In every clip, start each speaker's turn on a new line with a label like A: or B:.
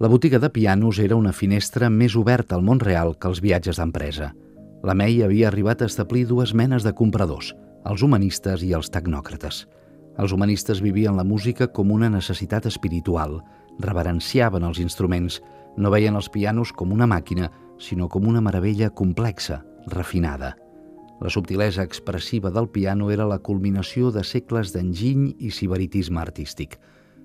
A: La botiga de pianos era una finestra més oberta al món real que els viatges d'empresa. La May havia arribat a establir dues menes de compradors, els humanistes i els tecnòcrates. Els humanistes vivien la música com una necessitat espiritual, reverenciaven els instruments, no veien els pianos com una màquina, sinó com una meravella complexa, refinada. La subtilesa expressiva del piano era la culminació de segles d'enginy i sibaritisme artístic.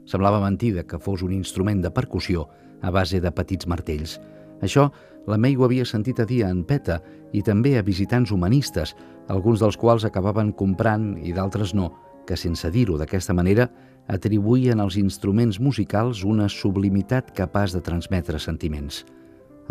A: Semblava mentida que fos un instrument de percussió a base de petits martells. Això la May ho havia sentit a dir en Peta i també a visitants humanistes, alguns dels quals acabaven comprant i d'altres no, que sense dir-ho d'aquesta manera atribuïen als instruments musicals una sublimitat capaç de transmetre sentiments.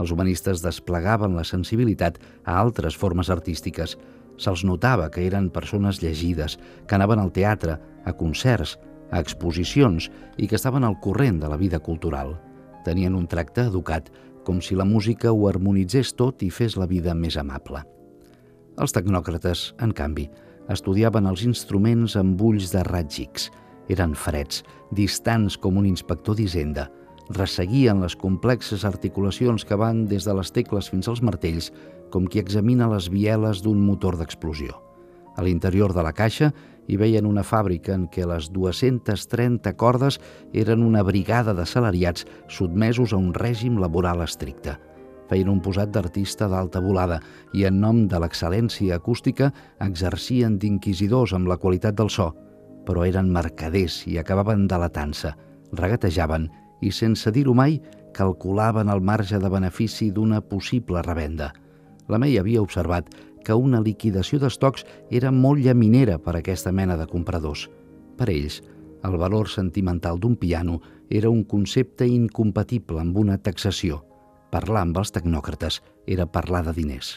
A: Els humanistes desplegaven la sensibilitat a altres formes artístiques. Se'ls notava que eren persones llegides, que anaven al teatre, a concerts, a exposicions i que estaven al corrent de la vida cultural. Tenien un tracte educat, com si la música ho harmonitzés tot i fes la vida més amable. Els tecnòcrates, en canvi, estudiaven els instruments amb ulls de ratgics. Eren freds, distants com un inspector d'hisenda. Resseguien les complexes articulacions que van des de les tecles fins als martells, com qui examina les bieles d'un motor d'explosió. A l'interior de la caixa hi veien una fàbrica en què les 230 cordes eren una brigada de salariats sotmesos a un règim laboral estricte – feien un posat d'artista d'alta volada i en nom de l'excel·lència acústica exercien d'inquisidors amb la qualitat del so, però eren mercaders i acabaven de la tansa, regatejaven i, sense dir-ho mai, calculaven el marge de benefici d'una possible revenda. La May havia observat que una liquidació d'estocs era molt llaminera per a aquesta mena de compradors. Per ells, el valor sentimental d'un piano era un concepte incompatible amb una taxació – Parlar amb els tecnòcrates era parlar de diners.